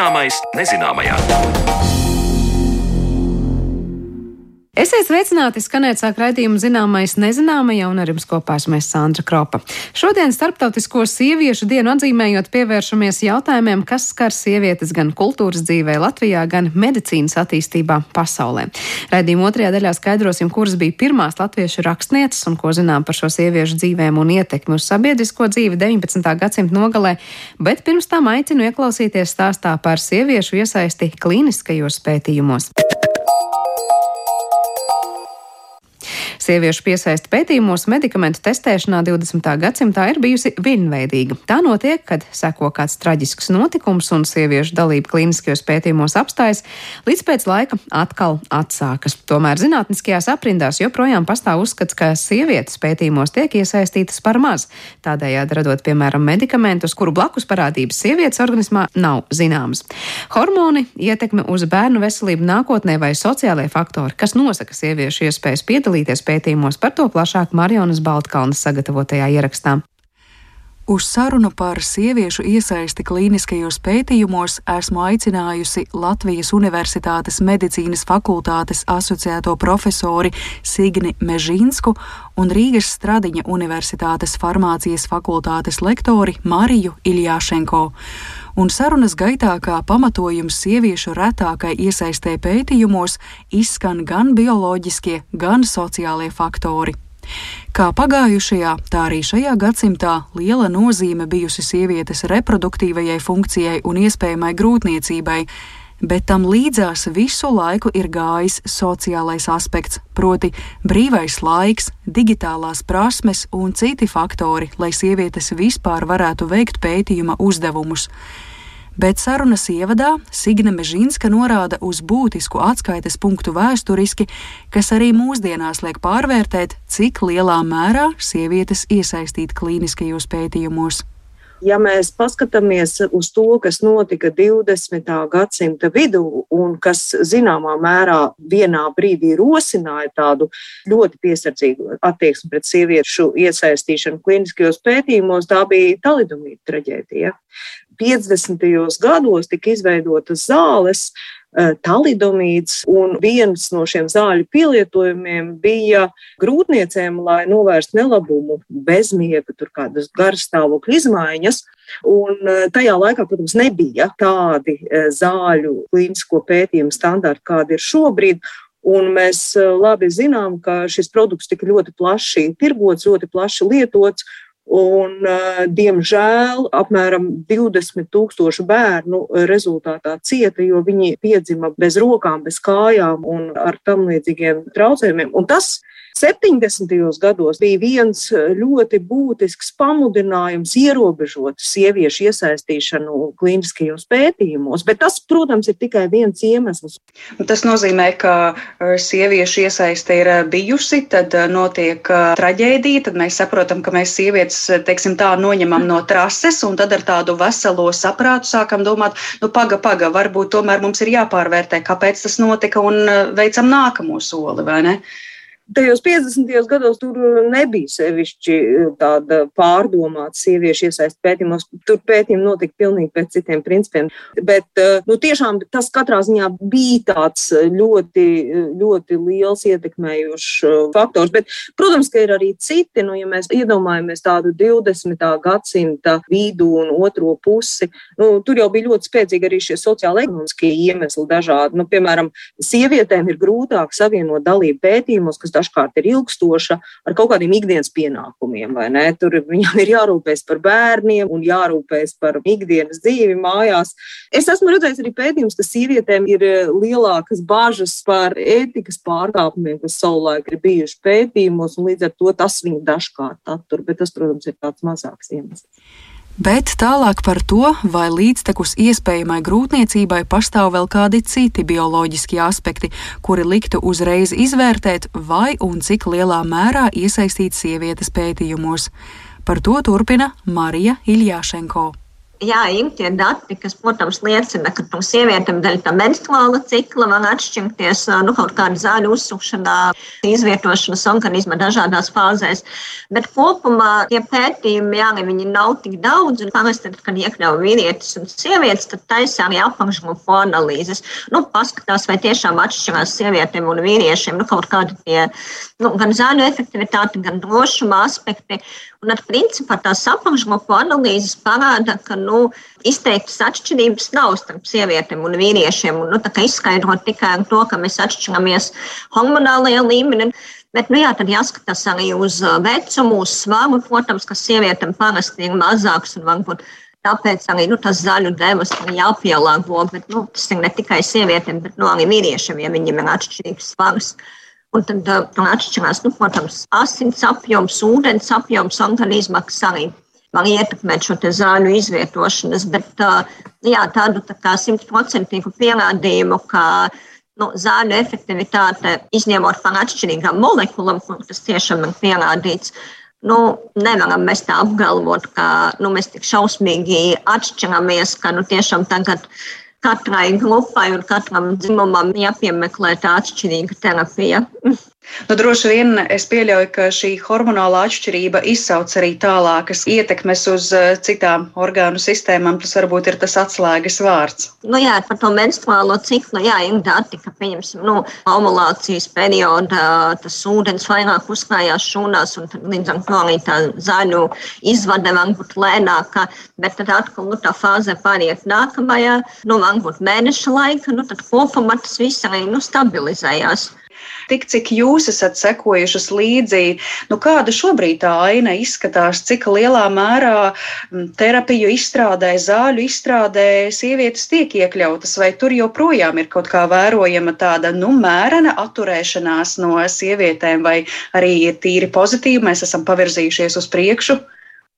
Zināmais nezināmajā. Esiet sveicināti, skanēt sāk raidījumu zināmais nezināmajā un ar jums kopā esmu Sandra Kropa. Šodien starptautisko sieviešu dienu atzīmējot pievēršamies jautājumiem, kas skar sievietes gan kultūras dzīvē Latvijā, gan medicīnas attīstībā pasaulē. Raidījuma otrajā daļā skaidrosim, kuras bija pirmās latviešu rakstnieces un ko zinām par šo sieviešu dzīvēm un ietekmi uz sabiedrisko dzīvi 19. gadsimta nogalē, bet pirms tam aicinu ieklausīties stāstā par sieviešu iesaisti klīniskajos pētījumos. Sieviešu piesaista pētījumos medikamentu testēšanā 20. gadsimtā ir bijusi vienveidīga. Tā notiek, kad seko kāds traģisks notikums un sieviešu dalība klīniskajos pētījumos apstājas, līdz pēc laika atkal atsākas. Tomēr zinātniskajās aprindās joprojām pastāv uzskats, ka sievietes pētījumos tiek iesaistītas par maz, tādējādi radot, piemēram, medikamentus, kuru blakus parādības sievietes organismā nav zināmas. Hormoni, ietekme uz bērnu veselību nākotnē vai sociālai faktori, kas nosaka sieviešu iespējas piedalīties pētījumos, par to plašāk Marjonas Baltkalnas sagatavotajā ierakstā. Uz sarunu par sieviešu iesaisti klīniskajos pētījumos esmu aicinājusi Latvijas Universitātes medicīnas fakultātes asociēto profesori Signi Mežīnsku un Rīgas Stradiņa Universitātes farmācijas fakultātes lektori Mariju Iljāšenko. Un sarunas gaitā kā pamatojums sieviešu retākai iesaistē pētījumos izskan gan bioloģiskie, gan sociālie faktori. Kā pagājušajā, tā arī šajā gadsimtā liela nozīme bijusi sievietes reproduktīvajai funkcijai un iespējamai grūtniecībai, bet tam līdzās visu laiku ir gājis sociālais aspekts, proti, brīvais laiks, digitālās prasmes un citi faktori, lai sievietes vispār varētu veikt pētījuma uzdevumus bet sarunas ievadā Signe Mežinska norāda uz būtisku atskaites punktu vēsturiski, kas arī mūsdienās liek pārvērtēt, cik lielā mērā sievietes iesaistīt klīniskajos pētījumos. Ja mēs paskatāmies uz to, kas notika 20. gadsimta vidū un kas zināmā mērā vienā brīdī rosināja tādu ļoti piesardzīgu attieksmi pret sieviešu iesaistīšanu kliniskajos pētījumos, tā bija talidomīta traģēdija. 50. gados tika izveidotas zāles, eh, talidomīds, un viens no šiem zāļu pielietojumiem bija grūtniecēm, lai novērstu nelabumu, bezmiega, tur kādas garas stāvokļa izmaiņas. Un eh, tajā laikā, protams, nebija tādi eh, zāļu klīnisko pētījumu standarti, kādi ir šobrīd. Un mēs labi zinām, ka šis produkts tika ļoti plaši tirgots, ļoti plaši lietots, Un, diemžēl apmēram 20 tūkstoši bērnu rezultātā cieta, jo viņi piedzima bez rokām, bez kājām un ar tam līdzīgiem traucējumiem. Un tas 70. gados bija viens ļoti būtisks pamudinājums ierobežot sieviešu iesaistīšanu klīniskajos pētījumos, bet tas, protams, ir tikai viens iemesls. Tas nozīmē, ka sieviešu iesaiste ir bijusi, tad notiek traģēdija, tad mēs saprotam, ka mēs sievietes teiksim, tā, noņemam no trases, un tad ar tādu veselo saprātu sākam domāt, nu, paga, paga, varbūt tomēr mums ir jāpārvērtē, kāpēc tas notika, un veicam nākamo soli, vai ne? Tajos 50. gados tur nebija sevišķi eh, tāda pārdomāta sieviešu iesaist pētījumos. Tur pētījumi notika pilnīgi pēc citiem principiem. Bet eh, nu, tiešām tas katrā ziņā bija tāds ļoti, ļoti liels ietekmējošs faktors. Bet, protams, ka ir arī citi, nu, ja mēs iedomājamies tādu 20. gadsimta vidu un otro pusi, nu, tur jau bija ļoti spēcīgi arī šie sociāli ekonomiskie iemesli dažādi. Nu, piemēram, sievietēm ir grūtāk savienot dalību pētījumos, kas dažkārt ir ilgstoša ar kaut kādiem ikdienas pienākumiem. Tur viņam ir jārūpēs par bērniem un jārūpēs par ikdienas dzīvi mājās. Es esmu redzējis arī pētījumus, ka sievietēm ir eh, lielākas bažas par ētikas pārkāpumiem, kas savulaik ir bijuši pētījumos, un līdz ar to tas viņu dažkārt attur, bet tas, protams, ir tāds mazāks iemesls. Bet tālāk par to, vai līdztekus iespējamai grūtniecībai pastāv vēl kādi citi bioloģiski aspekti, kuri liktu uzreiz izvērtēt, vai un cik lielā mērā iesaistīt sievietes pētījumos. Par to turpina Marija Iljāšenko. Jā, ir tie dati, kas, protams, liecina, ka no sievietēm dēļ tā menstruāla cikla var atšķirties nu, kaut kāda zāļu uzsukšanā, izvietošanas organisma dažādās fāzēs. Bet kopumā tie pētījumi, jā, viņi nav tik daudz. Parasti, tad, kad iekļauj vīrietis un sievietes, tad taisa arī apakšgrupu analīzes. Nu, paskatās, vai tiešām atšķirās sievietēm un vīriešiem nu, kaut kādi tie nu, gan zāļu efektivitāte, gan drošuma aspekti. Un, at, principā, tās apakšgrupu analīzes parāda, ka nu, izteiktas atšķirības nav starp sievietēm un vīriešiem. Un, nu, izskaidrot tikai to, ka mēs atšķiramies hormonālajā līmenī. Bet, nu, jā, tad jāskatās arī uz uh, vecumu, uz svaru. Protams, ka sievietēm parasti ir mazāks un varbūt tāpēc arī nu, tas zaļu devas ir jāpielāgo. Bet, nu, tas ir ne tikai sievietēm, bet nu, arī vīriešiem, ja viņiem ir atšķirīgs svars. Un tad uh, atšķirās, nu, protams, asins apjoms, ūdens apjoms organismā, kas arī var ietekmēt šo zāļu izvietošanas. Bet uh, jā, tādu tā simtprocentīgu pierādījumu, ka nu, zāļu efektivitāte, izņemot par atšķirīgām molekulām, kur tas tiešām ir pierādīts, nu, nevaram mēs tā apgalvot, ka nu, mēs tik šausmīgi atšķiramies, ka nu, tiešām tagad katrai grupai un katram dzimumam jāpiemeklē tā atšķirīga terapija. Nu, droši vien es pieļauju, ka šī hormonālā atšķirība izsauc arī tālākas ietekmes uz eh, citām orgānu sistēmām. Tas varbūt ir tas atslēgas vārds. Nu, jā, par to menstruālo ciklu jā, ir dati, ka pieņemsim, nu, ovulācijas periodā tas ūdens vairāk uzkrājās šūnās, un līdz ar to arī tā zaļu izvade var būt lēnāka, bet tad atkal nu, tā fāze pāriet nākamajā, nu, varbūt mēneša laika, nu, tad kopumā tas viss arī nu, stabilizējās tik cik jūs esat sekojušas līdzi, nu, kāda šobrīd tā aina izskatās, cik lielā mērā mm, terapiju izstrādē, zāļu izstrādē sievietes tiek iekļautas, vai tur joprojām ir kaut kā vērojama tāda nu, mērena atturēšanās no sievietēm, vai arī ir tīri pozitīvi, mēs esam pavirzījušies uz priekšu.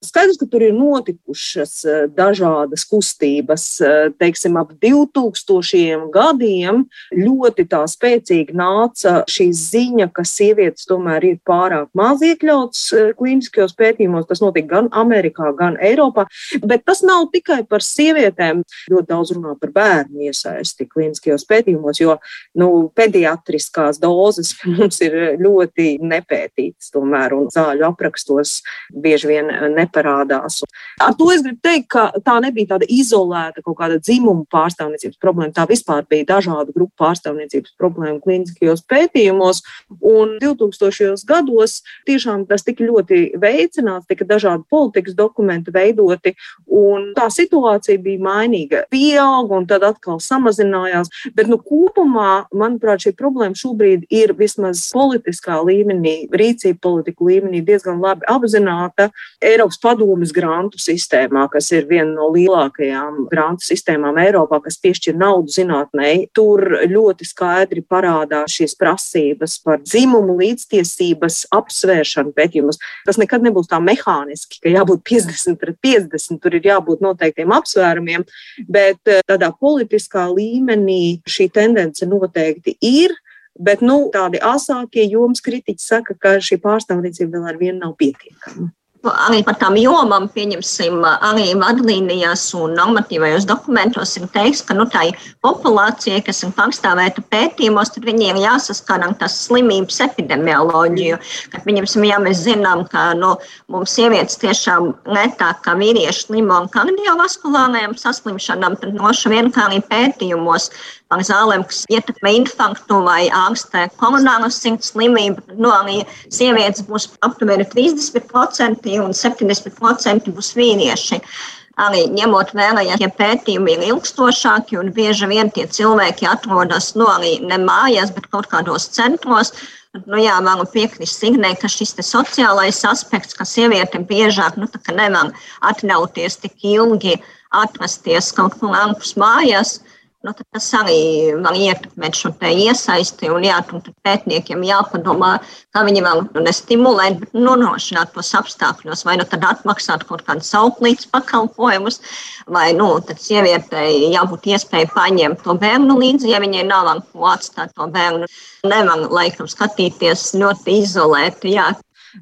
Skaidrs, ka tur ir notikušas eh, dažādas kustības. Eh, teiksim, ap 2000 gadiem ļoti tā spēcīgi nāca šī ziņa, ka sievietes tomēr ir pārāk maz iekļautas eh, klīniskajos pētījumos. Tas notika gan Amerikā, gan Eiropā. Bet tas nav tikai par sievietēm. Ļoti daudz runā par bērnu iesaisti klīniskajos pētījumos, jo nu, pediatriskās dozes mums ir ļoti nepētītas tomēr un zāļu aprakstos bieži vien nepētītas neparādās. Ar to es gribu teikt, ka tā nebija tāda izolēta kaut kāda dzimuma pārstāvniecības problēma. Tā vispār bija dažādu grupu pārstāvniecības problēma kliniskajos pētījumos. Un 2000. gados tiešām tas tika ļoti veicināts, tika dažādi politikas dokumenti veidoti, un tā situācija bija mainīga. Pieauga un tad atkal samazinājās. Bet nu, kopumā, manuprāt, šī problēma šobrīd ir vismaz politiskā līmenī, rīcība politiku līmenī diezgan labi apzināta. Eiropas padomas grantu sistēmā, kas ir viena no lielākajām grantu sistēmām Eiropā, kas piešķir naudu zinātnē. Tur ļoti skaidri parādās šīs prasības par dzimumu līdztiesības apsvēršanu pētījumus. Tas nekad nebūs tā mehāniski, ka jābūt 50 pret 50, tur ir jābūt noteiktiem apsvērumiem, bet eh, tādā politiskā līmenī šī tendence noteikti ir. Bet nu, tādi asākie jomas kritiķi saka, ka šī pārstāvniecība vēl ar vienu nav pietiekama arī par tām jomām, pieņemsim, arī vadlīnijās un normatīvajos dokumentos ir teikts, ka nu, tā populācija, kas ir pārstāvēta pētījumos, tad viņiem ir jāsaskana ar tās slimības epidemioloģiju. Kad, pieņemsim, ja mēs zinām, ka nu, mums sievietes tiešām retāk kā vīrieši slimo ar kardiovaskulārajām saslimšanām, tad droši vien kā arī pētījumos par zālēm, kas ietekmē infarktu vai ārstē koronāro sirds slimību. Nu, arī sievietes būs aptuveni 30% un 70% būs vīrieši. Arī ņemot vērā, ja pētījumi ir ilgstošāki un bieži vien tie cilvēki atrodas nu, arī ne mājās, bet kaut kādos centros, Nu, jā, varu piekrist Signē, ka šis sociālais aspekts, ka sieviete biežāk nu, nevar atļauties tik ilgi atrasties kaut kur ārpus mājās, nu, tas arī var ietekmēt šo iesaisti. Un, jā, pētniekiem jāpadomā, kā viņi vēl nu, nestimulēt, bet nodrošināt tos apstākļos, vai nu tad atmaksāt kaut kādus auklītes pakalpojumus, vai nu, tad sievietei jābūt iespēja paņemt to bērnu līdzi, ja viņai nav ko atstāt to bērnu. Nevar laikam skatīties ļoti izolēti. Jā.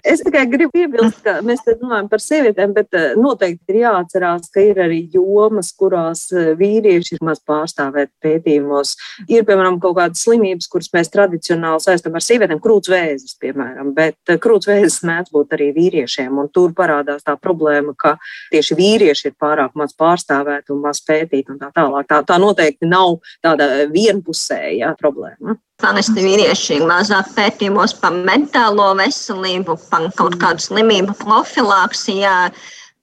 Es tikai gribu piebilst, ka mēs te runājam par sievietēm, bet eh, noteikti ir jāatcerās, ka ir arī jomas, kurās eh, vīrieši ir maz pārstāvēti pētījumos. Ir, piemēram, kaut kādas slimības, kuras mēs tradicionāli saistām ar sievietēm, krūtsvēzis, piemēram, bet eh, krūtsvēzis mēdz būt arī vīriešiem, un tur parādās tā problēma, ka tieši vīrieši ir pārāk maz pārstāvēti un maz pētīti un tā tālāk. Tā, tā noteikti nav tāda vienpusēja problēma. Parasti vīrieši mazāk pētījumos par mentālo veselību, par kaut kādu slimību profilaksijā,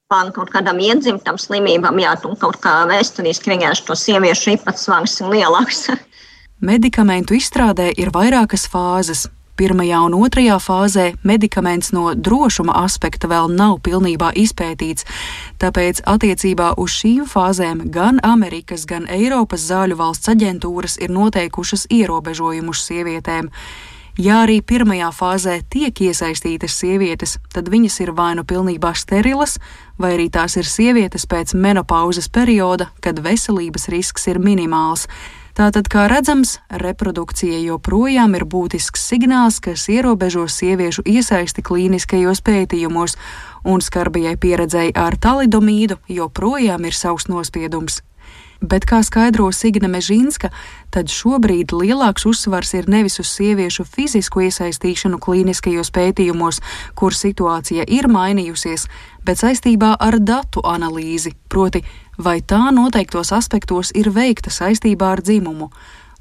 par kaut kādām iedzimtām slimībām, jā, un kaut kā vēsturiski vienkārši to sieviešu īpatsvars ir lielāks. Medikamentu izstrādē ir vairākas fāzes. Pirmajā un otrajā fāzē medikaments no drošuma aspekta vēl nav pilnībā izpētīts, tāpēc attiecībā uz šīm fāzēm gan Amerikas, gan Eiropas zāļu valsts aģentūras ir noteikušas ierobežojumus sievietēm. Ja arī pirmajā fāzē tiek iesaistītas sievietes, tad viņas ir vai nu pilnībā sterilas, vai arī tās ir sievietes pēc menopauzes perioda, kad veselības risks ir minimāls. Tātad, kā redzams, reprodukcija joprojām ir būtisks signāls, kas ierobežo sieviešu iesaisti klīniskajos pētījumos, un skarbajai pieredzēji ar talidomīdu joprojām ir savs nospiedums. Bet, kā skaidro Signe Mežīnska, tad šobrīd lielāks uzsvars ir nevis uz sieviešu fizisko iesaistīšanu klīniskajos pētījumos, kur situācija ir mainījusies, bet saistībā ar datu analīzi, proti vai tā noteiktos aspektos ir veikta saistībā ar dzimumu.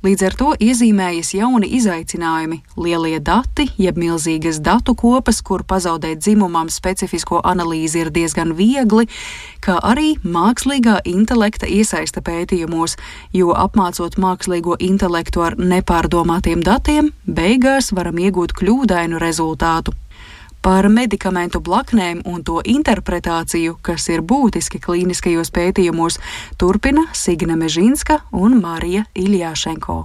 Līdz ar to iezīmējas jauni izaicinājumi - lielie dati, jeb milzīgas datu kopas, kur pazaudēt dzimumam specifisko analīzi ir diezgan viegli, kā arī mākslīgā intelekta iesaista pētījumos, jo apmācot mākslīgo intelektu ar nepārdomātiem datiem, beigās varam iegūt kļūdainu rezultātu par medikamentu blaknēm un to interpretāciju, kas ir būtiski klīniskajos pētījumos, turpina Signe Mežinska un Marija Iljāšenko.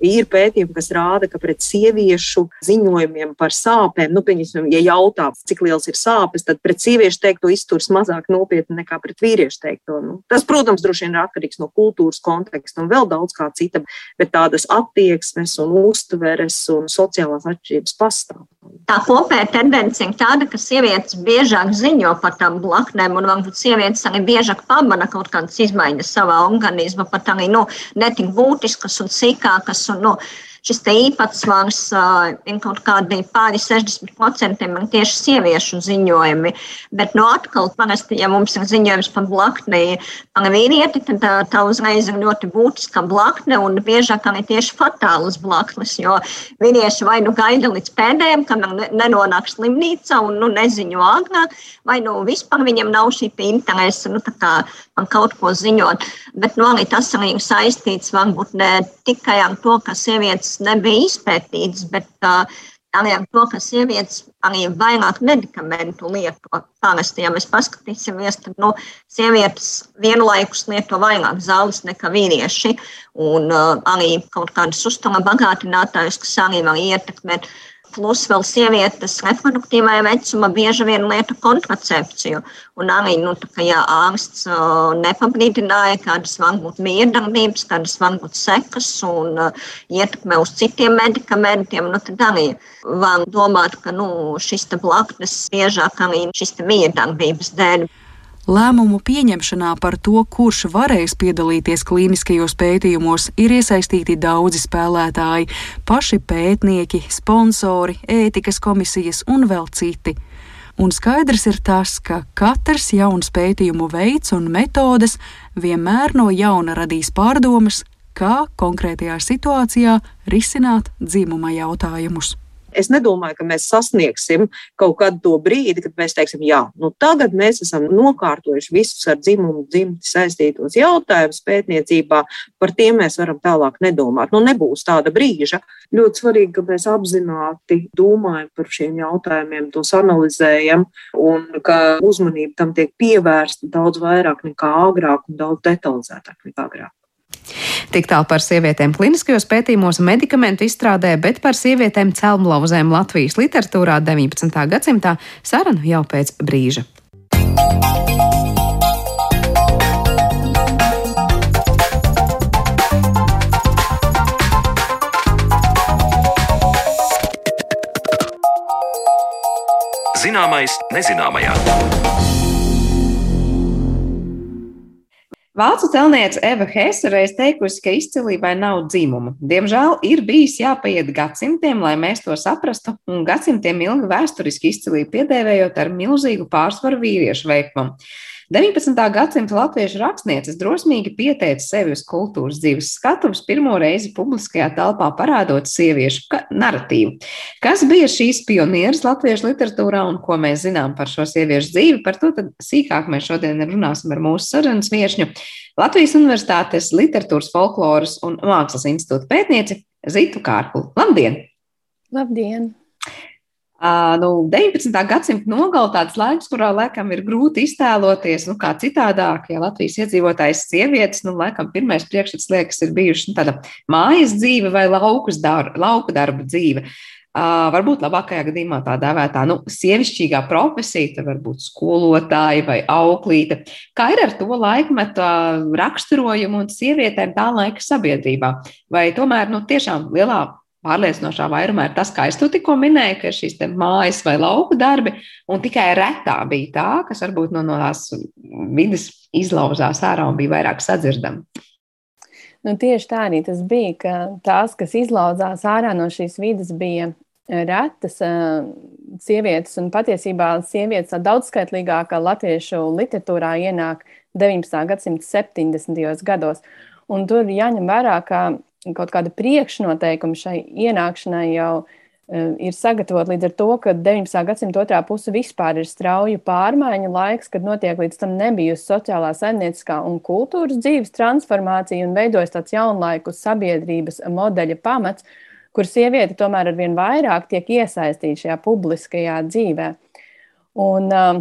Ir pētījumi, kas rāda, ka pret sieviešu ziņojumiem par sāpēm, nu, pieņemsim, ja jautā, cik liels ir sāpes, tad pret sieviešu teikto izturs mazāk nopietni nekā pret vīriešu teikto. Nu, tas, protams, droši vien ir atkarīgs no kultūras konteksta un vēl daudz kā cita, bet tādas attieksmes un uztveres un sociālās atšķirības pastāv. Tā kopējā tendence ir tāda, ka sievietes biežāk ziņo par tām blaknēm, un varbūt sievietes arī biežāk pamana kaut kādas izmaiņas savā organismā, pat arī nu, netik būtiskas un sīkākas un nu, šis īpatsvars ir kaut kādi pāri 60% ir tieši sieviešu ziņojumi. Bet no nu, atkal, parasti, ja mums ir ziņojums par blakni par vīrieti, tad tā, tā uzreiz ir ļoti būtiska blakne un biežāk arī tieši fatālas blaknes, jo vīrieši vai nu gaida līdz pēdējiem, kamēr nenonāk slimnīcā un nu, neziņo agrāk, vai nu vispār viņam nav šī interese nu, man kaut ko ziņot. Bet nu, arī tas arī ir saistīts varbūt ne tikai ar to, ka sievietes nebija izpētītas, bet arī ar to, ka sievietes arī vairāk medikamentu lieto. Parasti, ja mēs paskatīsimies, tad nu, sievietes vienlaikus lieto vairāk zāles nekā vīrieši. Un uh, arī kaut kādas uzturu bagātinātājas, kas arī var ietekmēt Plus vēl sievietes reproduktīvajā vecumā bieži vien lieta kontracepciju. Un arī, nu, kā, ja ārsts uh, nepabrīdināja, kādas var būt miedarbības, kādas var būt sekas un uh, ietekme uz citiem medikamentiem, nu, tad arī var domāt, ka nu, šis blaknes biežāk arī šis miedarbības dēļ. Lēmumu pieņemšanā par to, kurš varēs piedalīties klīniskajos pētījumos, ir iesaistīti daudzi spēlētāji - paši pētnieki, sponsori, ētikas komisijas un vēl citi. Un skaidrs ir tas, ka katrs jauns pētījumu veids un metodes vienmēr no jauna radīs pārdomas, kā konkrētajā situācijā risināt dzimuma jautājumus. Es nedomāju, ka mēs sasniegsim kaut kādu to brīdi, kad mēs teiksim, jā, nu tagad mēs esam nokārtojuši visus ar dzimumu dzimti saistītos jautājumus pētniecībā, par tiem mēs varam tālāk nedomāt. Nu, nebūs tāda brīža. Ļoti svarīgi, ka mēs apzināti domājam par šiem jautājumiem, tos analizējam un ka uzmanība tam tiek pievērsta daudz vairāk nekā agrāk un daudz detalizētāk nekā agrāk. Tik tālu par sievietēm kliniskajos pētījumos un medikamentu izstrādē, bet par sievietēm celmlauzēm Latvijas literatūrā 19. gadsimtā saruna jau pēc brīža. Zināmais nezināmajā. Vācu celniece Eva Hesse reiz teikusi, ka izcilībai nav dzimuma. Diemžēl ir bijis jāpaiet gadsimtiem, lai mēs to saprastu, un gadsimtiem ilgi vēsturiski izcilību piedēvējot ar milzīgu pārsvaru vīriešu veikumam. 19. gadsimta latviešu rakstnieces drosmīgi pieteica sevi uz kultūras dzīves skatuves, pirmo reizi publiskajā telpā parādot sieviešu narratīvu. Kas bija šīs pionieres latviešu literatūrā un ko mēs zinām par šo sieviešu dzīvi? Par to sīkāk mēs šodien runāsim ar mūsu sarunas viešņu. Latvijas Universitātes literatūras, folkloras un mākslas institūta pētnieci Zitu Kārklu. Labdien! Labdien! Nu, 19. gadsimta nogala tāds laiks, kurā laikam ir grūti iztēloties, nu, kā citādāk, ja Latvijas iedzīvotājs sievietes, nu, laikam pirmais priekšstats liekas ir bijuši nu, tāda mājas dzīve vai laukas dar, lauku darba dzīve. Uh, varbūt labākajā gadījumā tā dēvētā nu, sievišķīgā profesija, tā var būt skolotāja vai auklīte. Kā ir ar to laikmetu raksturojumu un sievietēm tā laika sabiedrībā? Vai tomēr nu, tiešām lielā pārliecinošā vairumā ir tas, kā es to tikko minēju, ka ir šīs mājas vai lauku darbi, un tikai retā bija tā, kas varbūt no, no tās vidas izlauzās ārā un bija vairāk sadzirdama. Nu, tieši tā arī tas bija, ka tās, kas izlauzās ārā no šīs vidas, bija retas sievietes, un patiesībā sievietes daudzskaitlīgākā latviešu literatūrā ienāk 19. gadsimta 70. gados. Un tur jāņem vērā, ka kaut kāda priekšnoteikuma šai ienākšanai jau uh, ir sagatavot līdz ar to, ka 19. gadsimta otrā puse vispār ir strauju pārmaiņu laiks, kad notiek līdz tam nebijusi sociālā, saimnieciskā un kultūras dzīves transformācija un veidojas tāds jaunlaiku sabiedrības modeļa pamats, kur sieviete tomēr ar vien vairāk tiek iesaistīta šajā publiskajā dzīvē. Un, uh,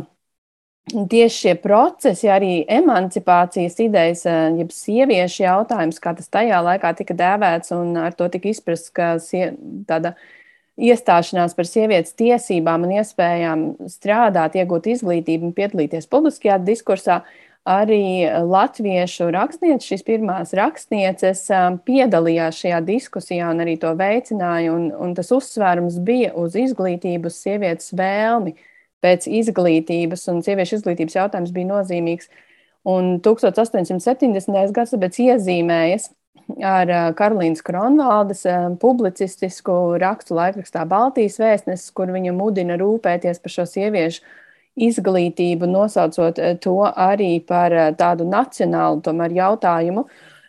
Tieši šie procesi, arī emancipācijas idejas, eh, jeb sieviešu jautājums, kā tas tajā laikā tika dēvēts, un ar to tika izprasts, ka tāda iestāšanās par sievietes tiesībām un iespējām strādāt, iegūt izglītību un piedalīties publiskajā diskursā, arī latviešu rakstnieces, šīs pirmās rakstnieces, eh, piedalījās šajā diskusijā un arī to veicināja, un, un tas uzsvērums bija uz izglītību, uz sievietes vēlmi pēc izglītības, un sieviešu izglītības jautājums bija nozīmīgs. Un 1870. gads tāpēc iezīmējas ar Karolīnas Kronvaldes publicistisku rakstu laikrakstā Baltijas vēstnesis, kur viņa mudina rūpēties par šo sieviešu izglītību, nosaucot to arī par tādu nacionālu tomēr, jautājumu.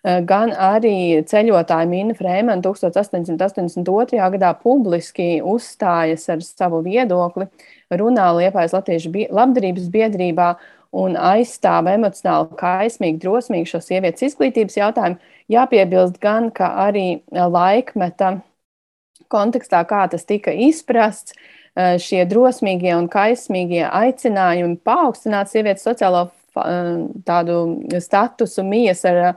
Gan arī ceļotāja Mina Frēmana 1882. gadā publiski uzstājas ar savu viedokli, runā Liepājas Latviešu labdarības biedrībā un aizstāv emocionāli kaismīgi, drosmīgi šo sievietes izglītības jautājumu. Jāpiebilst gan, ka arī laikmeta kontekstā, kā tas tika izprasts, eh, šie drosmīgie un kaismīgie aicinājumi paaugstināt sievietes sociālo eh, tādu statusu, mijas ar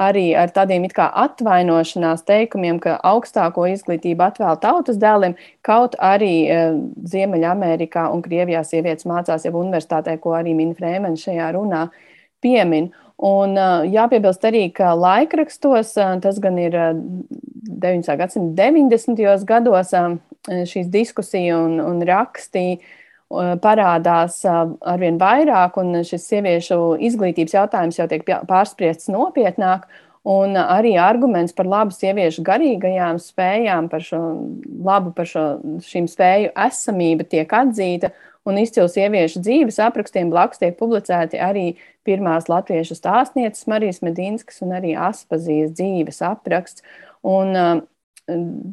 arī ar tādiem it kā atvainošanās teikumiem, ka augstāko izglītību atvēl tautas dēliem, kaut arī e, Ziemeļamerikā un Krievijā sievietes mācās jau universitātē, ko arī Mina Frēmena šajā runā piemin. Un uh, jāpiebilst arī, ka laikrakstos, uh, tas gan ir uh, 19. gadsimta 90. gados, šīs diskusija un, un raksti parādās arvien vairāk, un šis sieviešu izglītības jautājums jau tiek pārspriests nopietnāk. Un arī arguments par labu sieviešu garīgajām spējām, par šo labu, par šo, šīm spēju esamību tiek atzīta. Un izcilu sieviešu dzīves aprakstiem blakus tiek publicēti arī pirmās latviešu stāstnieces Marijas Medīnskas un arī Aspazijas dzīves apraksts. Un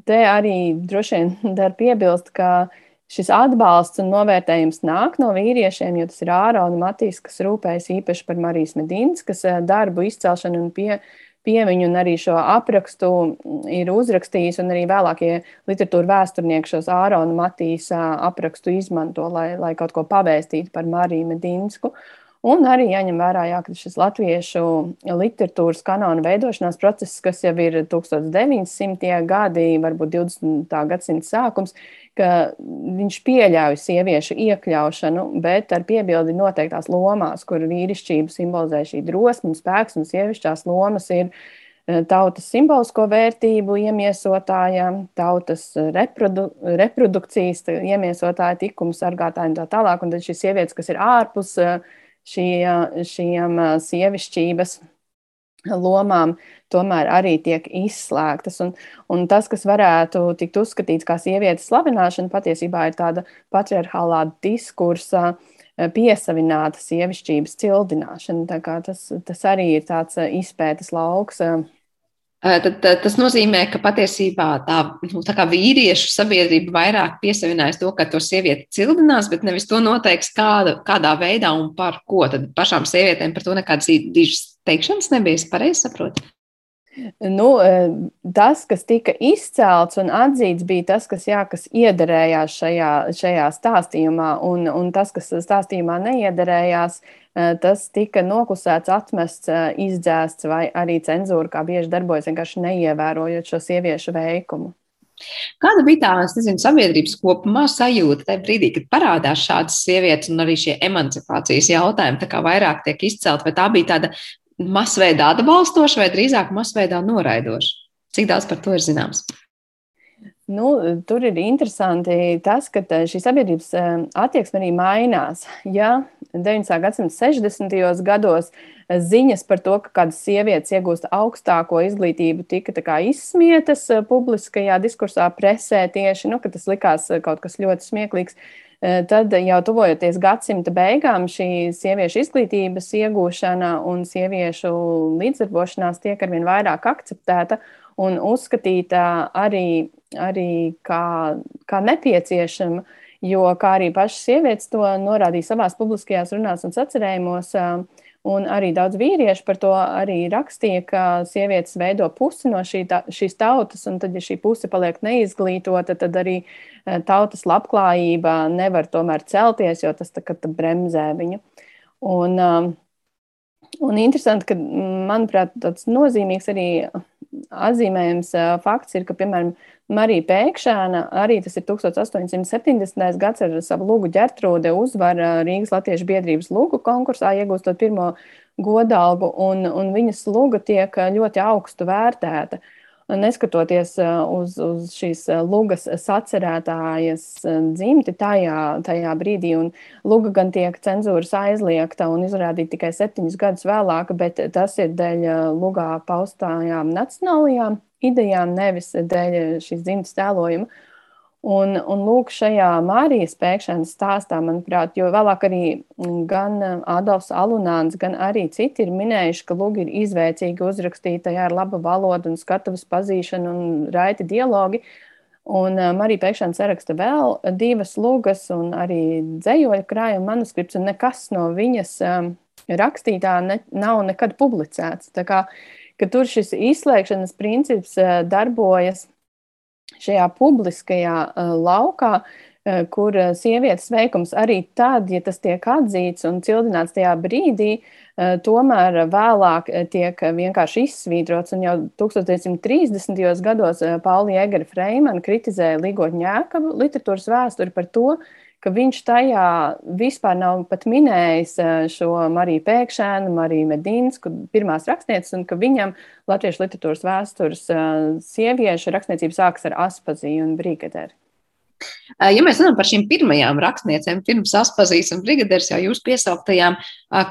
te arī droši vien dar piebilst, ka uh, šis atbalsts un novērtējums nāk no vīriešiem, jo tas ir Ārona Matīs, kas rūpējas īpaši par Marijas Medīnas, kas eh, darbu izcelšanu un pie, piemiņu un arī šo aprakstu ir uzrakstījis, un arī vēlākie literatūra vēsturnieki šos Ārona Matīs eh, aprakstu izmanto, lai, lai kaut ko pavēstītu par Mariju Medīnsku. Un arī jāņem vērā, jā, ka šis latviešu literatūras kanāla veidošanās process, kas jau ir 1900. gadi, varbūt 20. gadsimta sākums, ka viņš pieļauj sieviešu iekļaušanu, bet ar piebildi noteiktās lomās, kur vīrišķību simbolizē šī drosme un spēks, un sievišķās lomas ir tautas simbolisko vērtību iemiesotājiem, tautas reprodu, reprodukcijas iemiesotāju, tikumu sargātājiem un tā tālāk. Un tad šīs sievietes, kas ir ārpus šī, šiem sievišķības lomām, tomēr arī tiek izslēgtas. Un, un tas, kas varētu tikt uzskatīts kā sievietes slavināšana, patiesībā ir tāda patriarchālā diskursa piesavināta sievišķības cildināšana. Tas, tas arī ir tāds izpētes lauks Tad, tad tas nozīmē, ka patiesībā tā, nu, tā vīriešu sabiedrība vairāk piesavinājas to, ka to sievieti cildinās, bet nevis to noteiks, kāda, kādā veidā un par ko. Tad pašām sievietēm par to nekādas dižas teikšanas nebija. Es pareizi saprotu. Nu, tas, kas tika izcelts un atzīts, bija tas, kas, jā, kas iederējās šajā, šajā stāstījumā, un, un tas, kas stāstījumā neiederējās, Eh, tas tika noklusēts, atmests, eh, izdzēsts, vai arī cenzūra, kā bieži darbojas, vienkārši neievērojot šo sieviešu veikumu. Kāda bija tā nezinu, sabiedrības kopumā sajūta tajā brīdī, kad parādās šādas sievietes un arī šie emancipācijas jautājumi, tā kā vairāk tiek izcelt, vai tā bija tāda masveidā atbalstoša vai drīzāk masveidā noraidoša? Cik daudz par to ir zināms? Nu, tur ir interesanti tas, ka eh, šī sabiedrības attieksme arī mainās. Ja 19. gadsimta 60. gados ziņas par to, ka kādas sievietes iegūst augstāko izglītību, tika izsmietas eh, publiskajā diskursā, presē tieši, nu, tas likās eh, kaut kas ļoti smieklīgs. Eh, tad jau tuvojoties gadsimta beigām, šī sieviešu izglītības iegūšana un sieviešu līdzdarbošanās tiek arvien vairāk akceptēta un uzskatīta arī, arī kā, kā nepieciešama. Jo, kā arī pašas sievietes to norādīja savās publiskajās runās un sacerējumos, un arī daudz vīriešu par to arī rakstīja, ka sievietes veido pusi no šī, ta, šīs tautas, un tad, ja šī puse paliek neizglītota, tad arī tautas labklājība nevar tomēr celties, jo tas tā kā bremzē viņu. Un, un interesanti, ka, manuprāt, tāds nozīmīgs arī atzīmējams fakts ir, ka, piemēram, Marija Pēkšēna, arī tas ir 1870. gads ar savu lūgu ģertrūde uzvar Rīgas Latviešu biedrības lūgu konkursā, iegūstot pirmo godalgu, un, un viņas lūga tiek ļoti augstu vērtēta. Uh, neskatoties uz, uz šīs lugas sacerētājas dzimti tajā, tajā brīdī. Un luga gan tiek cenzūras aizliegta un izrādīta tikai septiņus gadus vēlāk, bet tas ir dēļ lugā paustājām nacionālajām idejām, nevis dēļ šīs dzimtas tēlojuma. Un, un lūk, šajā Mārijas pēkšanas stāstā, manuprāt, jo vēlāk arī gan Adolfs Alunāns, gan arī citi ir minējuši, ka lūgi ir izvēcīgi uzrakstīti ar labu valodu un skatuves pazīšanu un raiti dialogi. Un Marija pēkšņi saraksta vēl divas lūgas un arī dzējoļa krājuma manuskripts, un nekas no viņas rakstītā ne, nav nekad publicēts. Tā kā, tur šis izslēgšanas princips darbojas šajā publiskajā uh, laukā, uh, kur uh, sievietes veikums arī tad, ja tas tiek atzīts un cildināts tajā brīdī, tomēr vēlāk tiek vienkārši izsvītrots. Un jau 1930. gados Pauli Jēgara Freimana kritizēja Ligotņu ēkavu literatūras vēsturi par to, ka viņš tajā vispār nav pat minējis šo Mariju Pēkšēnu, Mariju Medīnsku, pirmās rakstnieces, un ka viņam latviešu literatūras vēstures sieviešu rakstniecība sākas ar Aspaziju un Brigaderi. Ja mēs runājam par šīm pirmajām rakstniecēm, pirms Aspazijas un Brigaders jau jūs piesauktajām,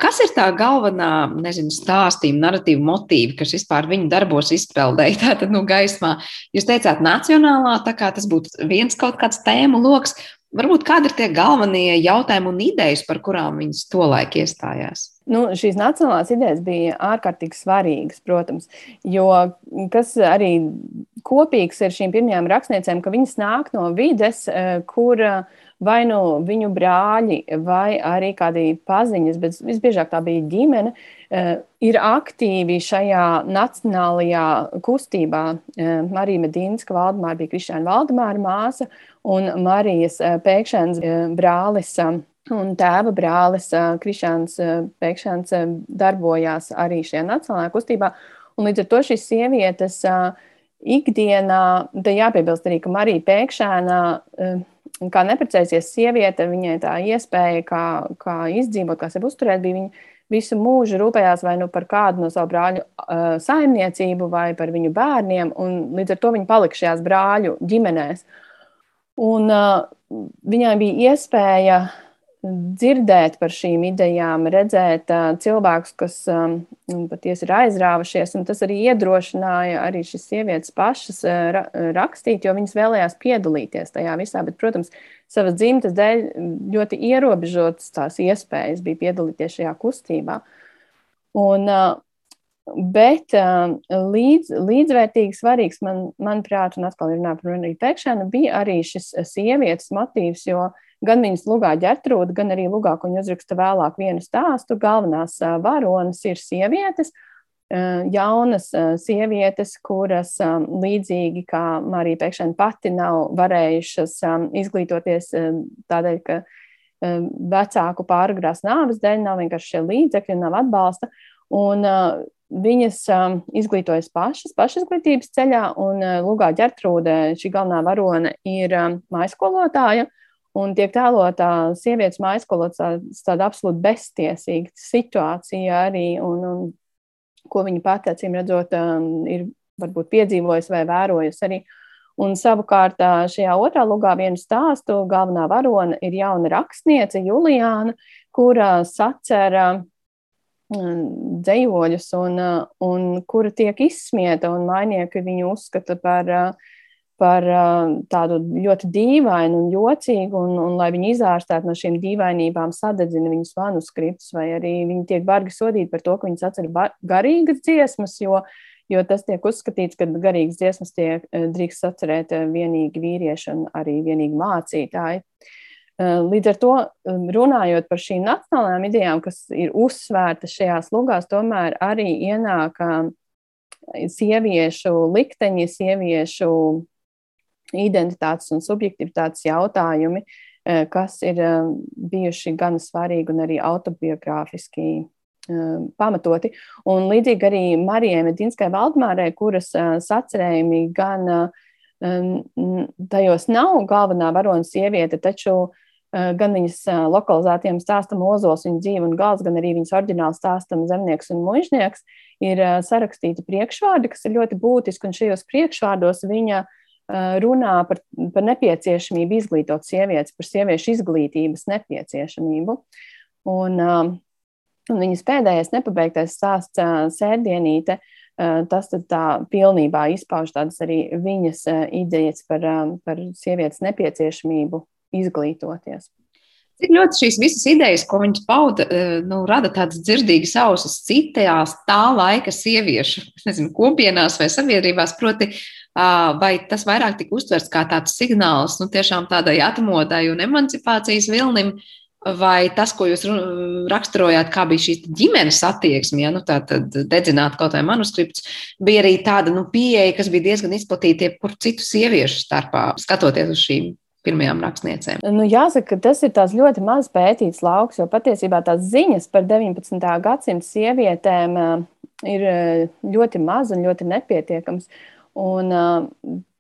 kas ir tā galvenā, nezinu, stāstījuma, narratīva motīva, kas vispār viņu darbos izpeldēja tātad, nu, gaismā? Jūs teicāt nacionālā, tā kā tas būtu viens kaut kāds tēmu loks, Varbūt kādi ir tie galvenie jautājumi un idejas, par kurām viņas tolaik iestājās? Nu, šīs nacionālās idejas bija ārkārtīgi svarīgas, protams, jo kas arī kopīgs ir šīm pirmajām rakstniecēm, ka viņas nāk no vides, eh, kur vai nu viņu brāļi, vai arī kādi paziņas, bet visbiežāk tā bija ģimene, eh, ir aktīvi šajā nacionālajā kustībā. Eh, Marija Medīnska Valdemāra bija Krišāna Valdemāra māsa, un Marijas eh, pēkšanas eh, brālis eh, un tēva brālis Krišāns Pēkšāns darbojās arī šajā nacionālajā kustībā. Un līdz ar to šīs sievietes ikdienā, te jāpiebilst arī, ka Marija Pēkšāna, kā neprecējusies sieviete, viņai tā iespēja, kā, kā izdzīvot, kā sevi uzturēt, bija viņa visu mūžu rūpējās vai nu par kādu no savu brāļu uh, saimniecību vai par viņu bērniem, un līdz ar to viņi palika šajās brāļu ģimenēs. Un uh, viņai bija iespēja dzirdēt par šīm idejām, redzēt uh, cilvēkus, kas um, patiesi ir aizrāvušies, tas arī iedrošināja arī šīs sievietes pašas uh, ra rakstīt, jo viņas vēlējās piedalīties tajā visā, bet, protams, savas dzimtas dēļ ļoti ierobežotas tās iespējas bija piedalīties šajā kustībā. Un, uh, Bet līdz, līdzvērtīgi svarīgs, man, manuprāt, un atkal ir runājot par Reniju Pekšanu, bija arī šis sievietes motīvs, jo uh, Gan viņas lugā ģertrūda, gan arī lugā, ko viņa uzraksta vēlāk vienu stāstu. Galvenās varonas ir sievietes, jaunas sievietes, kuras līdzīgi kā Marija Pekšana pati nav varējušas izglītoties tādēļ, ka vecāku pārgrās nāves dēļ nav vienkārši šie līdzekļi, nav atbalsta. Un, Viņas um, izglītojas pašas, pašizglītības ceļā, un uh, Lugā ģertrūde, šī galvenā varone, ir um, maiskolotāja. Uh, un tiek tēlota sievietes maiskolots tāda absolūti beztiesīga situācija arī, un, un ko viņa pati, acīm redzot, um, ir varbūt piedzīvojusi vai vērojusi arī. Un savukārt šajā otrā lugā vienu stāstu galvenā varone ir jauna rakstniece Juliāna, kura sacera um, dzējoļus un, un kura tiek izsmieta, un mainieki viņu uzskata par uh, par tādu ļoti dīvainu un jocīgu, un, un lai viņi izārstētu no šīm dīvainībām, sadedzina viņus manuskriptus, vai arī viņi tiek bargi sodīti par to, ka viņas atcer garīgas dziesmas, jo, jo tas tiek uzskatīts, ka garīgas dziesmas tiek drīkst atcerēt vienīgi vīrieši un arī vienīgi mācītāji. Līdz ar to, runājot par šīm nacionālajām idejām, kas ir uzsvērtas šajās lugās, tomēr arī ienāk sieviešu likteņi, sieviešu identitātes un subjektivitātes jautājumi, eh, kas ir eh, bijuši gan svarīgi un arī autobiogrāfiski eh, pamatoti. Un līdzīgi arī Marijai Medinskai Valdmārai, kuras sacerējumi gan tajos nav galvenā varonas sieviete, taču gan viņas lokalizētiem stāstam ozols, viņa dzīve un gals, gan arī viņas oriģināli stāstam zemnieks un mužnieks, ir sarakstīti priekšvārdi, kas ir ļoti būtiski, un šajos priekšvārdos viņa uh, runā par, par nepieciešamību izglītot sievietes, par sieviešu izglītības nepieciešamību. Un, eh, un viņas pēdējais nepabeigtais stāsts eh, sēdienīte, tas tā pilnībā izpauž tādas arī viņas idejas par, par sievietes nepieciešamību izglītoties. Cik ļoti šīs visas idejas, ko viņas pauda, nu, rada tādas dzirdīgas ausis citās tā laika sieviešu, nezinu, kopienās vai sabiedrībās, proti, vai tas vairāk tika uztverts kā tāds signāls nu, tiešām tādai atmodai un emancipācijas vilnim, vai tas, ko jūs raksturojāt, kā bija šī ģimenes attieksme, ja nu, tā tad dedzināt kaut vai manuskripts, bija arī tāda nu, pieeja, kas bija diezgan izplatīta jebkur citu sieviešu starpā, skatoties uz šīm pirmajām rakstniecēm? Nu, jāsaka, ka tas ir ļoti maz pētīts lauks, jo patiesībā tās ziņas par 19. gadsimta sievietēm ir ļoti maz un ļoti nepietiekams. Un,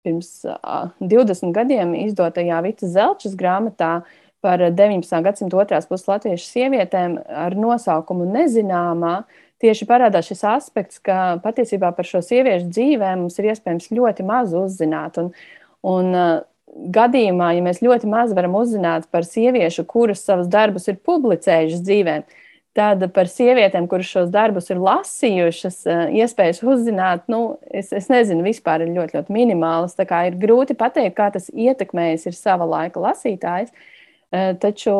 pirms uh, 20 gadiem izdotajā Vita Zelčas grāmatā par 19. gadsimta otrās puses latviešu sievietēm ar nosaukumu Nezināmā. Tieši parādās šis aspekts, ka patiesībā par šo sieviešu dzīvēm mums ir iespējams ļoti maz uzzināt. Un, un, gadījumā, ja mēs ļoti maz varam uzzināt par sieviešu, kuras savus darbus ir publicējušas dzīvēm, Tad par sievietēm, kuras šos darbus ir lasījušas, eh, iespējas uzzināt, nu, es, es nezinu, vispār ir ļoti, ļoti minimālas. Ir grūti pateikt, kā tas ietekmējis ir sava laika lasītājs. Eh, taču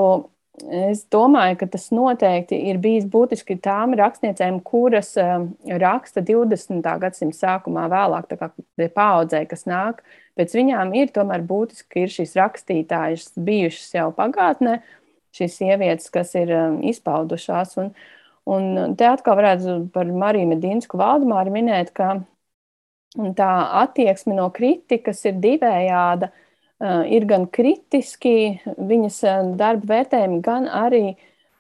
es domāju, ka tas noteikti ir bijis būtiski tām rakstniecēm, kuras eh, raksta 20. gadsimta sākumā, vēlāk, tā kā paudzē, kas nāk. Pēc viņām ir tomēr būtiski, ka ir šīs rakstītājas bijušas jau pagātnē šīs sievietes, kas ir um, izpaudušās. Un, un te atkal varētu par Mariju Medinsku Valdemāru minēt, ka tā attieksme no kritikas ir divējāda. Uh, ir gan kritiski viņas uh, darba vērtējumi, gan arī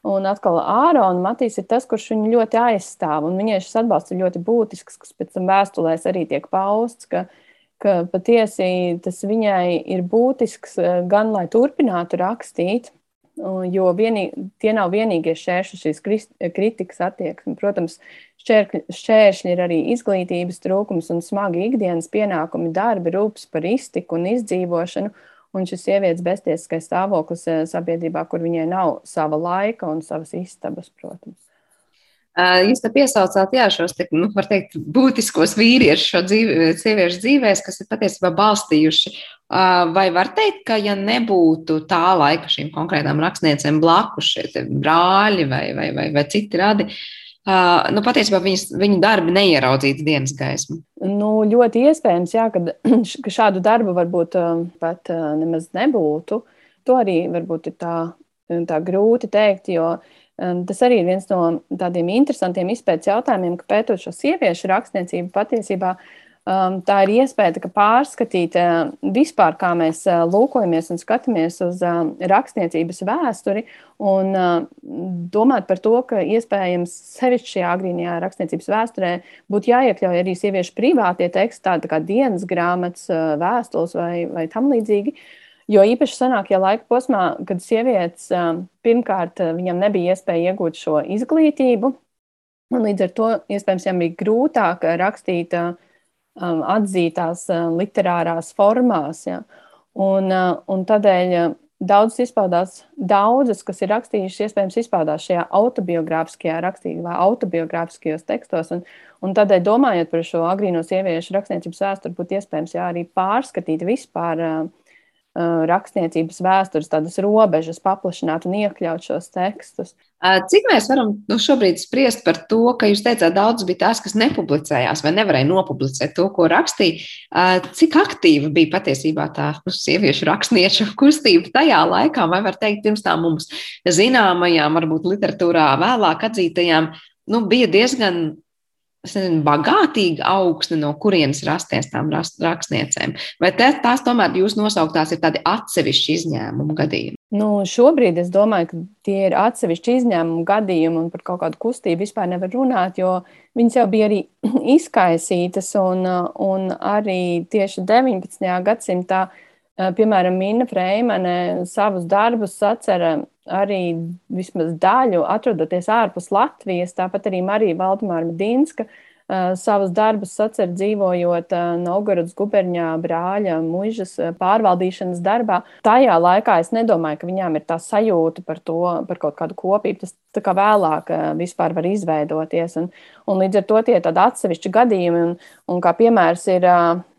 Un atkal Ārona Matīs ir tas, kurš viņu ļoti aizstāv. Un viņai šis atbalsts ir ļoti būtisks, kas pēc tam vēstulēs arī tiek pausts, ka, ka patiesi tas viņai ir būtisks uh, gan, lai turpinātu rakstīt, jo vienī, tie nav vienīgie šķēršļi šīs kritikas attieksme. Protams, šķēršļi ir arī izglītības trūkums un smagi ikdienas pienākumi, darbi, rūpes par iztiku un izdzīvošanu. Un šis sievietes beztiesiskais stāvoklis sabiedrībā, kur viņai nav sava laika un savas istabas, protams. Jūs te piesaucāt, jā, šos, te, nu, var teikt, būtiskos vīriešus šo dzīvi, sieviešu dzīvēs, kas ir patiesībā balstījuši. Vai var teikt, ka ja nebūtu tā laika šīm konkrētām rakstniecēm blakus šie brāļi vai, vai, vai, vai citi radi, nu, patiesībā viņas, viņu darbi neieraudzītu dienas gaismu? Nu, ļoti iespējams, jā, kad, ka šādu darbu varbūt pat nemaz nebūtu. To arī varbūt ir tā, tā grūti teikt, jo uh, Tas arī ir viens no tādiem interesantiem izpētes jautājumiem, ka pētot šo sieviešu rakstniecību patiesībā tā ir iespēja tā, pārskatīt vispār, kā mēs lūkojamies un skatāmies uz rakstniecības vēsturi un domāt par to, ka iespējams sevišķi šajā agrīnajā rakstniecības vēsturē būtu jāiekļauj arī sieviešu privātie teksti, tādi kā dienas grāmatas, vēstules vai, vai tam līdzīgi. Jo īpaši senākajā laika posmā, kad sievietes pirmkārt viņam nebija iespēja iegūt šo izglītību, un līdz ar to iespējams viņam bija grūtāk rakstīt atzītās literārās formās. Ja. Un, un tādēļ daudzas izpaudās, daudzas, kas ir rakstījušas, iespējams, izpaudās šajā autobiogrāfiskajā rakstībā, autobiogrāfiskajos tekstos. Un, un tādēļ, domājot par šo agrīno sieviešu rakstniecības vēsturi, būtu iespējams jā, arī pārskatīt vispār Uh, rakstniecības vēstures tādas robežas, paplašināt un iekļaut šos tekstus. Uh, cik mēs varam nu, šobrīd spriest par to, ka jūs teicāt, daudz bija tās, kas nepublicējās vai nevarēja nopublicēt to, ko rakstīja. Uh, cik aktīva bija patiesībā tā nu, sieviešu rakstnieču kustība tajā laikā, vai var teikt, pirms tā mums zināmajām, varbūt literatūrā vēlāk atzītajām, nu, bija diezgan nezinu, bagātīga augsne, no kurienes rasties tām rakstniecēm? Vai te, tās tomēr jūs nosauktās ir tādi atsevišķi izņēmumu gadījumi? Nu, šobrīd es domāju, ka tie ir atsevišķi izņēmumu gadījumi un par kaut kādu kustību vispār nevar runāt, jo viņas jau bija arī izkaisītas un, un arī tieši 19. gadsimtā, piemēram, Minna Freimane savus darbus atcera arī vismaz daļu atrodoties ārpus Latvijas, tāpat arī Marija Valdemāra Medinska savus darbus sacer dzīvojot Novgorodas guberņā brāļa muižas pārvaldīšanas darbā. Tajā laikā es nedomāju, ka viņām ir tā sajūta par to, par kaut kādu kopību. Tas tā kā vēlāk vispār var izveidoties. Un, un līdz ar to tie ir tādi atsevišķi gadījumi. Un, un kā piemērs ir,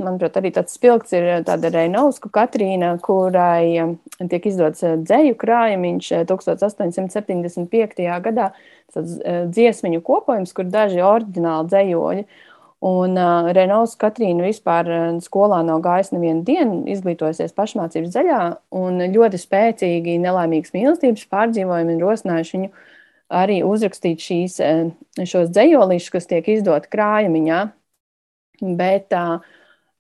manuprāt, arī tāds spilgts ir tāda Reinausku Katrīna, kurai tiek izdots dzēju krājumiņš 1875. gadā tāds dziesmiņu kopojums, kur daži oriģināli dzējoļi. Un uh, Renaults Katrīna vispār skolā nav gājis nevienu dienu, izglītojusies pašmācības zaļā, un ļoti spēcīgi nelaimīgas mīlestības pārdzīvojumi ir rosinājuši viņu arī uzrakstīt šīs, šos dzējolīšus, kas tiek izdoti krājumiņā. Bet uh,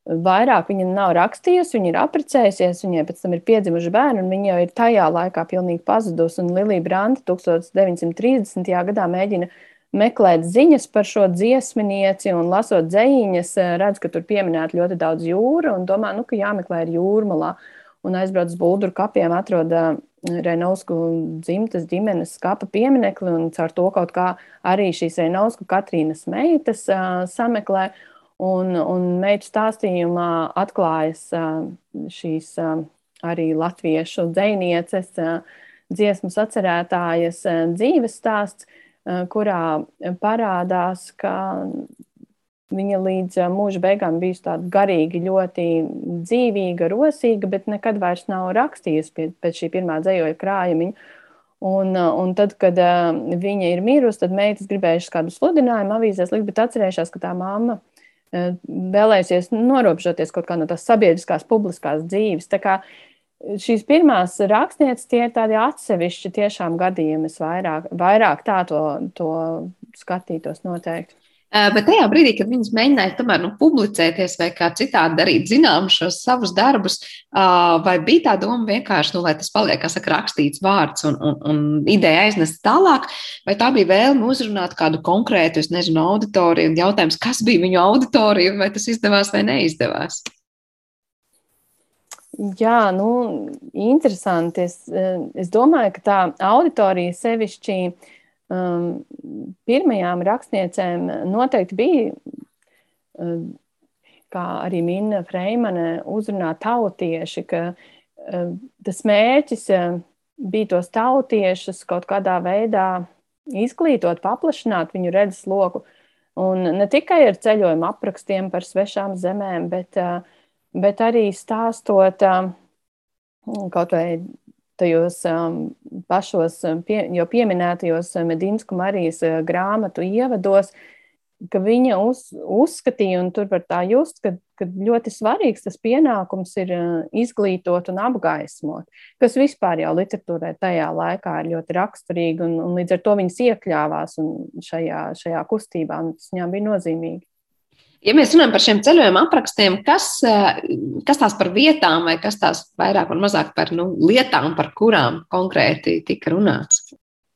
vairāk viņa nav rakstījusi, viņa ir apprecējusies, viņai pēc tam ir piedzimuši bērni, un viņa jau ir tajā laikā pilnīgi pazudusi. Un Lilija Branta 1930. gadā mēģina meklēt ziņas par šo dziesminieci un lasot dzējiņas, redz, ka tur pieminēta ļoti daudz jūra un domā, nu, ka jāmeklē ir jūrmalā. Un aizbrauc uz Bulduru kapiem, atrod Renausku dzimtas ģimenes skapa pieminekli un caur to kaut kā arī šīs Renausku Katrīnas meitas uh, sameklē. Un, un meitu stāstījumā atklājas šīs arī latviešu dzinieces, dziesmu sacerētājas dzīves stāsts, kurā parādās, ka viņa līdz mūža beigām bijusi tāda garīgi, ļoti dzīvīga, rosīga, bet nekad vairs nav rakstījusi pēc šī pirmā dzējoļa krājuma. Un, un tad, kad viņa ir mirusi, tad meitas gribējušas kādu sludinājumu avīzēs likt, bet atcerējušās, ka tā mamma vēlējusies norobežoties kaut kā no tās sabiedriskās, publiskās dzīves. Tā kā šīs pirmās rakstnieces tie ir tādi atsevišķi tiešām gadījumi, es vairāk, vairāk tā to, to skatītos noteikti. Bet tajā brīdī, kad viņas mēģināja tomēr nu, publicēties vai kā citādi darīt zinām šos savus darbus, vai bija tā doma vienkārši, nu, lai tas paliek, kā saka, rakstīts vārds un, un, un ideja aiznest tālāk, vai tā bija vēlme uzrunāt kādu konkrētu, es nezinu, auditoriju un jautājums, kas bija viņu auditorija, vai tas izdevās vai neizdevās? Jā, nu, interesanti. Es, es domāju, ka tā auditorija sevišķi um, pirmajām rakstniecēm noteikti bija, um, kā arī Minna Freimane uzrunā tautieši, ka um, tas mērķis um, bija tos tautiešus kaut kādā veidā izglītot, paplašināt viņu redzes loku. Un ne tikai ar ceļojuma aprakstiem par svešām zemēm, bet, uh, bet arī stāstot um, kaut vai tajos um, pašos pie, jau pieminētajos Medinsku Marijas grāmatu ievados, ka viņa uz, uzskatīja, un tur var tā just, ka, ka ļoti svarīgs tas pienākums ir izglītot un apgaismot, kas vispār jau literatūrai tajā laikā ir ļoti raksturīgi, un, un līdz ar to viņas iekļāvās šajā, šajā kustībā, un tas viņām bija nozīmīgi. Ja mēs runājam par šiem ceļojuma aprakstiem, kas, kas tās par vietām, vai kas tās vairāk vai mazāk par nu, lietām, par kurām konkrēti tika runāts?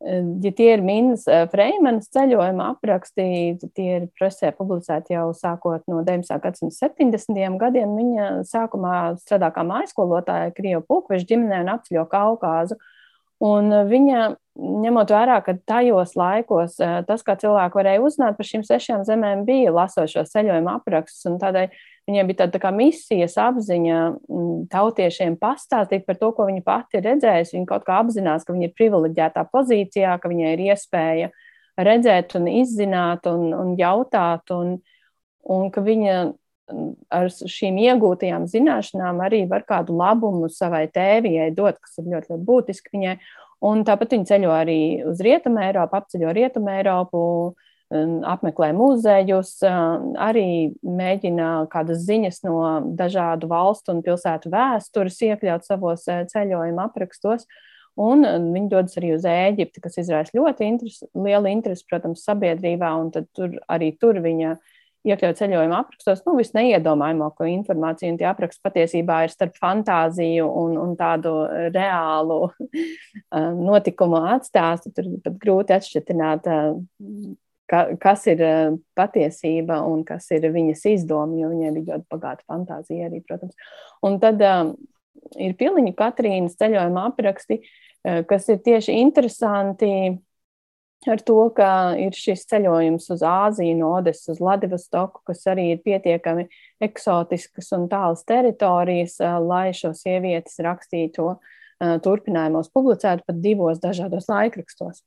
Ja tie ir Minnas Freimanas ceļojuma apraksti, tie ir presē publicēti jau sākot no 19. gadsimta 70. gadiem. Viņa sākumā strādā kā mājskolotāja Krievu pulkveža ģimenē un apceļo Kaukāzu. Un viņa, ņemot vērā, ka tajos laikos tas, kā cilvēki varēja uzzināt par šīm sešām zemēm, bija lasot šo ceļojuma aprakstus, tādēļ Viņai bija tāda tā misijas apziņa mm, tautiešiem pastāstīt par to, ko viņa pati ir redzējusi. Viņa kaut kā apzinās, ka viņa ir privileģētā pozīcijā, ka viņai ir iespēja redzēt, un izzināt un, un jautāt, un, un ka viņa mm, ar šīm iegūtajām zināšanām arī var kādu labumu savai tēvijai dot, kas ir ļoti, ļoti būtiski viņai. Un tāpat viņa ceļo arī uz Rietumu Eiropu, apceļo Rietumu Eiropu, uh, apmeklē muzejus, arī mēģina kādas ziņas no dažādu valstu un pilsētu vēstures iekļaut savos ceļojuma aprakstos. Un viņi dodas arī uz Ēģipti, kas izraisa ļoti interes, lielu interesi, protams, sabiedrībā, tur arī tur viņa iekļaut ceļojuma aprakstos, nu, visneiedomājamāko informāciju, un tie apraksti patiesībā ir starp fantāziju un, un tādu reālu notikumu atstāstu. Tur pat grūti atšķirt ka, kas ir eh, patiesība un kas ir viņas izdoma, jo viņai bija ļoti bagāta fantāzija arī, protams. Un tad ir Piliņa Katrīnas ceļojuma apraksti, kas ir tieši interesanti ar to, ka ir šis ceļojums uz Āziju, no Odesas uz Ladivostoku, kas arī ir pietiekami eksotiskas un tālas teritorijas, uh, lai šo sievietes rakstīto uh, turpinājumos publicētu pat divos dažādos laikrakstos.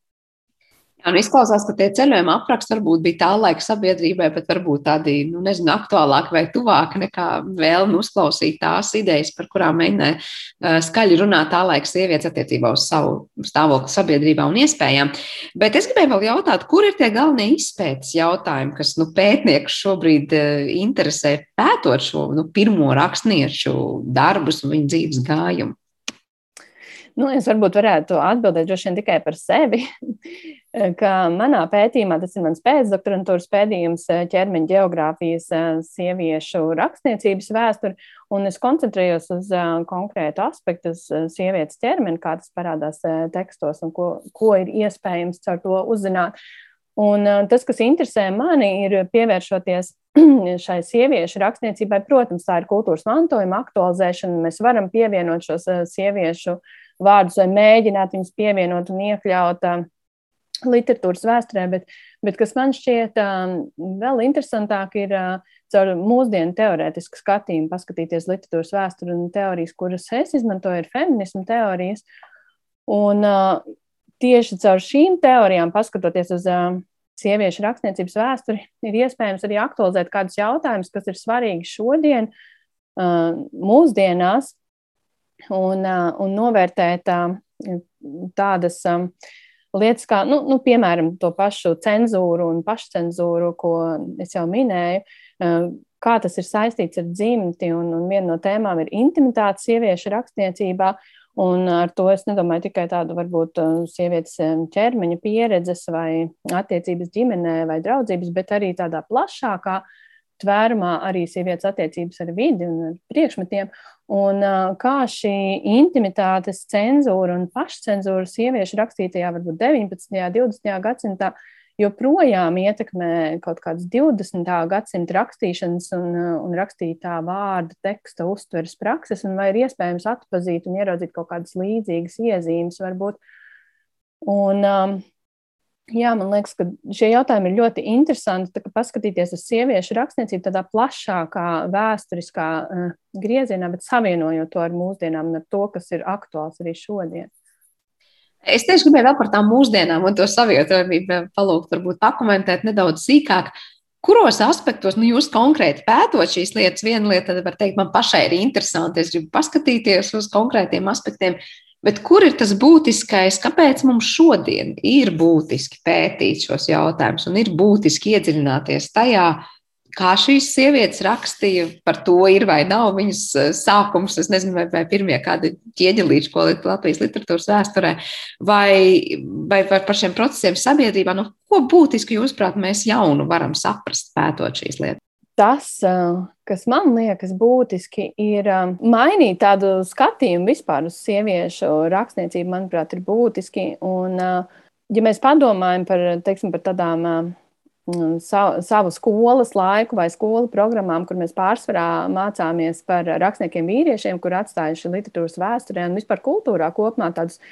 Jā, nu izklausās, ka tie ceļojuma apraksti varbūt bija tā laika sabiedrībai, bet varbūt tādi, nu, nezinu, aktuālāki vai tuvāki nekā vēlme uzklausīt tās idejas, par kurām mēģināja skaļi runāt tā laika sievietes attiecībā uz savu stāvokli sabiedrībā un iespējām. Bet es gribēju vēl jautāt, kur ir tie galvenie izpētes jautājumi, kas, nu, pētniekus šobrīd interesē pētot šo, nu, pirmo rakstnieku darbus un viņu dzīves gājumu? Nu, es varbūt varētu atbildēt tikai par sevi. Ka manā pētījumā, tas ir mans pēcdoktorantūras pētījums eh, ķermeņa geogrāfijas eh, sieviešu rakstniecības vēsture, un es koncentrējos uz eh, konkrētu aspektu, uz sievietes ķermeni, kā tas parādās tekstos un ko, ko ir iespējams ar to uzzināt. Un tas, kas interesē mani, ir pievēršoties šai sieviešu rakstniecībai. Protams, tā ir kultūras mantojuma aktualizēšana. Mēs varam pievienot šos sieviešu vārdus vai mēģināt viņus pievienot un iekļaut literatūras vēsturē, bet, bet kas man šķiet um, vēl interesantāk, ir uh, caur mūsdienu teorētisku skatījumu paskatīties literatūras vēsturi un teorijas, kuras es izmantoju, ir feminismu teorijas. Un uh, tieši caur šīm teorijām, paskatoties uz uh, sieviešu rakstniecības vēsturi, ir iespējams arī aktualizēt kādus jautājumus, kas ir svarīgi šodien, uh, mūsdienās, un, uh, un novērtēt uh, tādas. Um, lietas, kā, nu, nu, piemēram, to pašu cenzūru un pašcensūru, ko es jau minēju, eh, kā tas ir saistīts ar dzimti. Un, un viena no tēmām ir intimitāte sieviešu rakstniecībā. Un ar to es nedomāju tikai tādu, varbūt, eh, sievietes eh, ķermeņa pieredzes vai attiecības ģimenē vai draudzības, bet arī tādā plašākā tvērumā arī sievietes attiecības ar vidi un ar priekšmetiem. Un kā šī intimitātes cenzūra un pašcensūra sieviešu rakstītajā, varbūt 19. un 20. gadsimtā joprojām ietekmē kaut kādas 20. gadsimta rakstīšanas un, un rakstītā vārda teksta uztveres prakses, un vai ir iespējams atpazīt un ieraudzīt kaut kādas līdzīgas iezīmes varbūt. Un, um, Jā, man liekas, ka šie jautājumi ir ļoti interesanti. Paskatīties uz sieviešu rakstniecību tādā plašākā, vēsturiskā uh, griezienā, bet savienojot to ar mūsdienām un ar to, kas ir aktuāls arī šodien. Es tieši gribēju vēl par tām mūsdienām un to savietojamību palūgt, varbūt pakomentēt nedaudz sīkāk. Kuros aspektos nu, jūs konkrēti pētot šīs lietas? Viena lieta, var teikt, man pašai ir interesanti. Es gribu paskatīties uz konkrētiem aspektiem, Bet kur ir tas būtiskais, kāpēc mums šodien ir būtiski pētīt šos jautājumus un ir būtiski iedziļināties tajā, kā šīs sievietes rakstīja, par to ir vai nav viņas eh, sākums, es nezinu, vai, vai pirmie kādi ķieģelīši, ko Latvijas literatūras vēsturē, vai, vai par šiem procesiem sabiedrībā, nu, ko būtiski jūsuprāt mēs jaunu varam saprast, pētot šīs lietas? Tas, kas man liekas būtiski, ir mainīt tādu skatījumu vispār uz sieviešu rakstniecību, manuprāt, ir būtiski. Un, ja mēs padomājam par, teiksim, par tādām savu skolas laiku vai skolu programmām, kur mēs pārsvarā mācāmies par rakstniekiem vīriešiem, kur atstājuši literatūras vēsturē un vispār kultūrā kopumā tādus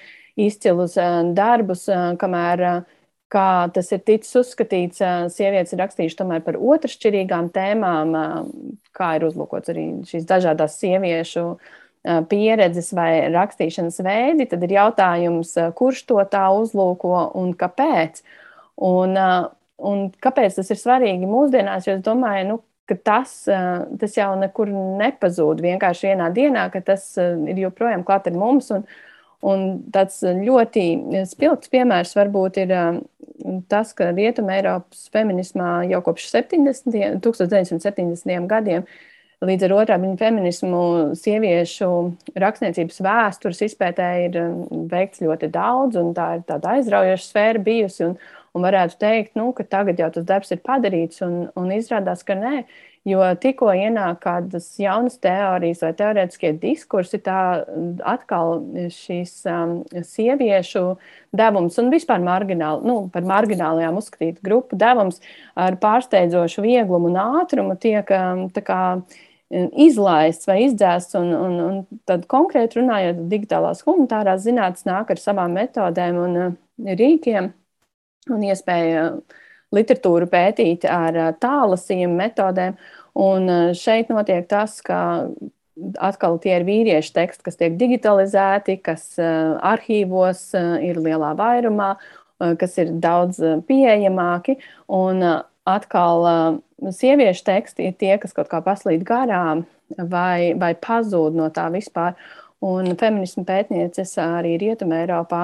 izcilus darbus, kamēr kā tas ir ticis uzskatīts, sievietes ir rakstījušas tomēr par otršķirīgām tēmām, kā ir uzlūkots arī šīs dažādas sieviešu pieredzes vai rakstīšanas veidi, tad ir jautājums, kurš to tā uzlūko un kāpēc. Un, un kāpēc tas ir svarīgi mūsdienās, jo es domāju, nu, ka tas, tas jau nekur nepazūd vienkārši vienā dienā, ka tas ir joprojām klāt ar mums. Un, Un tāds ļoti spilgts piemērs varbūt ir um, tas, ka Rietuma Eiropas feminismā jau kopš 70, 1970. gadiem līdz ar otrā viņa feminismu sieviešu rakstniecības vēstures izpētē ir veikts ļoti daudz, un tā ir tāda aizraujoša sfēra bijusi. Un, un varētu teikt, nu, ka tagad jau tas darbs ir padarīts, un, un izrādās, ka nē. Jo tikko ienāk kādas jaunas teorijas vai teorētiskie diskursi, tā atkal šīs um, sieviešu devums un vispār margināli, nu, par marginālajām uzskatīt grupu devums ar pārsteidzošu vieglumu un ātrumu tiek um, izlaists vai izdzēsts. Un, un, un tad konkrēti runājot, digitālās humanitārās zinātnes nāk ar savām metodēm un uh, rīkiem un iespēja uh, literatūru pētīt ar tālasījumu metodēm. Un šeit notiek tas, ka atkal tie ir vīriešu teksti, kas tiek digitalizēti, kas arhīvos ir lielā vairumā, kas ir daudz pieejamāki. Un atkal sieviešu teksti ir tie, kas kaut kā paslīd garām vai, vai pazūd no tā vispār. Un feminismu pētnieces arī Rietumē Eiropā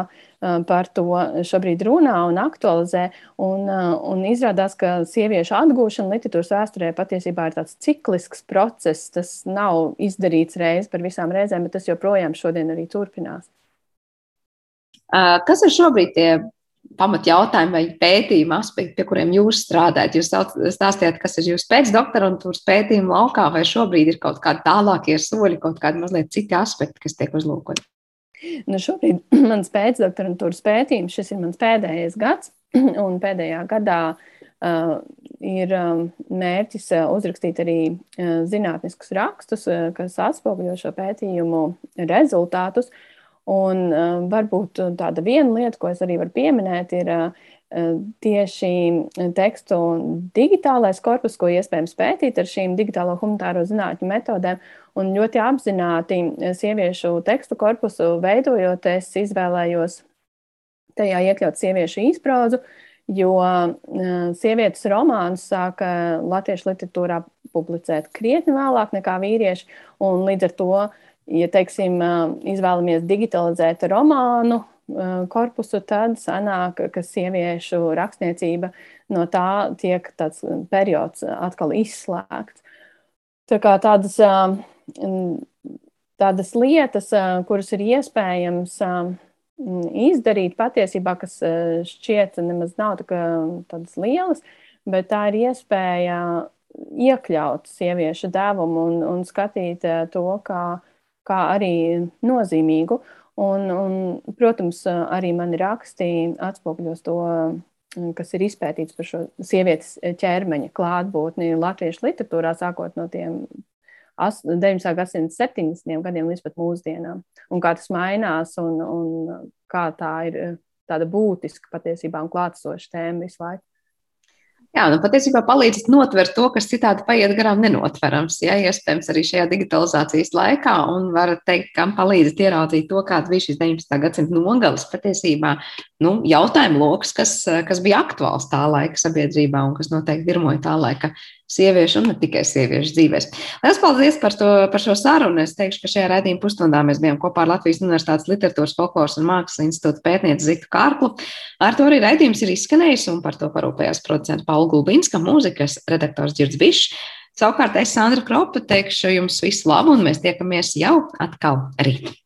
par to šobrīd runā un aktualizē. Un, un izrādās, ka sieviešu atgūšana literatūras vēsturē patiesībā ir tāds ciklisks process. Tas nav izdarīts reiz par visām reizēm, bet tas joprojām šodien arī turpinās. Kas ir šobrīd tie pamatjautājumi vai pētījuma aspekti, pie kuriem jūs strādājat. Jūs stāstījāt, kas ir jūsu pēcdoktorantūras pētījuma laukā, vai šobrīd ir kaut kādi tālākie soļi, kaut kādi mazliet citi aspekti, kas tiek uzlūkoti? Nu šobrīd mans pēcdoktorantūras pētījums, šis ir mans pēdējais gads, un pēdējā gadā uh, ir um, mērķis uh, uzrakstīt arī uh, zinātniskus rakstus, uh, kas atspoguļo šo pētījumu rezultātus. Uh, Un uh, varbūt tāda viena lieta, ko es arī varu pieminēt, ir uh, tieši tekstu digitālais korpus, ko iespējams pētīt ar šīm digitālo humanitāro zinātņu metodēm. Un ļoti apzināti sieviešu tekstu korpusu veidojot, es izvēlējos tajā iekļaut sieviešu izprozu, jo uh, sievietes romānus sāka latviešu literatūrā publicēt krietni vēlāk nekā vīrieši, un līdz ar to ja teiksim, izvēlamies digitalizēt romānu korpusu, tad sanāk, ka sieviešu rakstniecība no tā tiek tāds periods atkal izslēgts. Tā kā tādas, tādas lietas, kuras ir iespējams izdarīt patiesībā, kas šķiet nemaz nav tā tādas lielas, bet tā ir iespēja iekļaut sieviešu devumu un, un skatīt to, kā kā arī nozīmīgu. Un, un, protams, arī mani raksti atspoguļos to kas ir izpētīts par šo sievietes ķermeņa klātbūtni latviešu literatūrā, sākot no tiem 19. gadsimta 70. gadiem līdz pat mūsdienām, un kā tas mainās un, un kā tā ir tāda būtiska patiesībā un klātesoša tēma visu laiku. Jā, nu patiesībā palīdzat notvert to, kas citādi paiet garām nenotverams. Jā, iespējams, arī šajā digitalizācijas laikā, un varat teikt, kam palīdzat ieraudzīt to, kāda bija šīs 19. gadsimta nogales patiesībā nu, jautājumu lokus, kas, kas bija aktuāls tā laika sabiedrībā un kas noteikti virmoja tā laika sieviešu un ne tikai sieviešu dzīvēs. Lielas paldies par, to, par šo sarunu. Es teikšu, ka šajā raidījuma pusstundā mēs bijām kopā ar Latvijas Universitātes Literatūras, Folkloras un Mākslas institūta pētnieci Zitu Kārklu. Ar to arī raidījums ir izskanējis un par to parūpējās producents Paula Gulbinska, mūzikas redaktors Girds Bišs. Savukārt es, Sandra Kropa, teikšu jums visu labu un mēs tiekamies jau atkal rīt.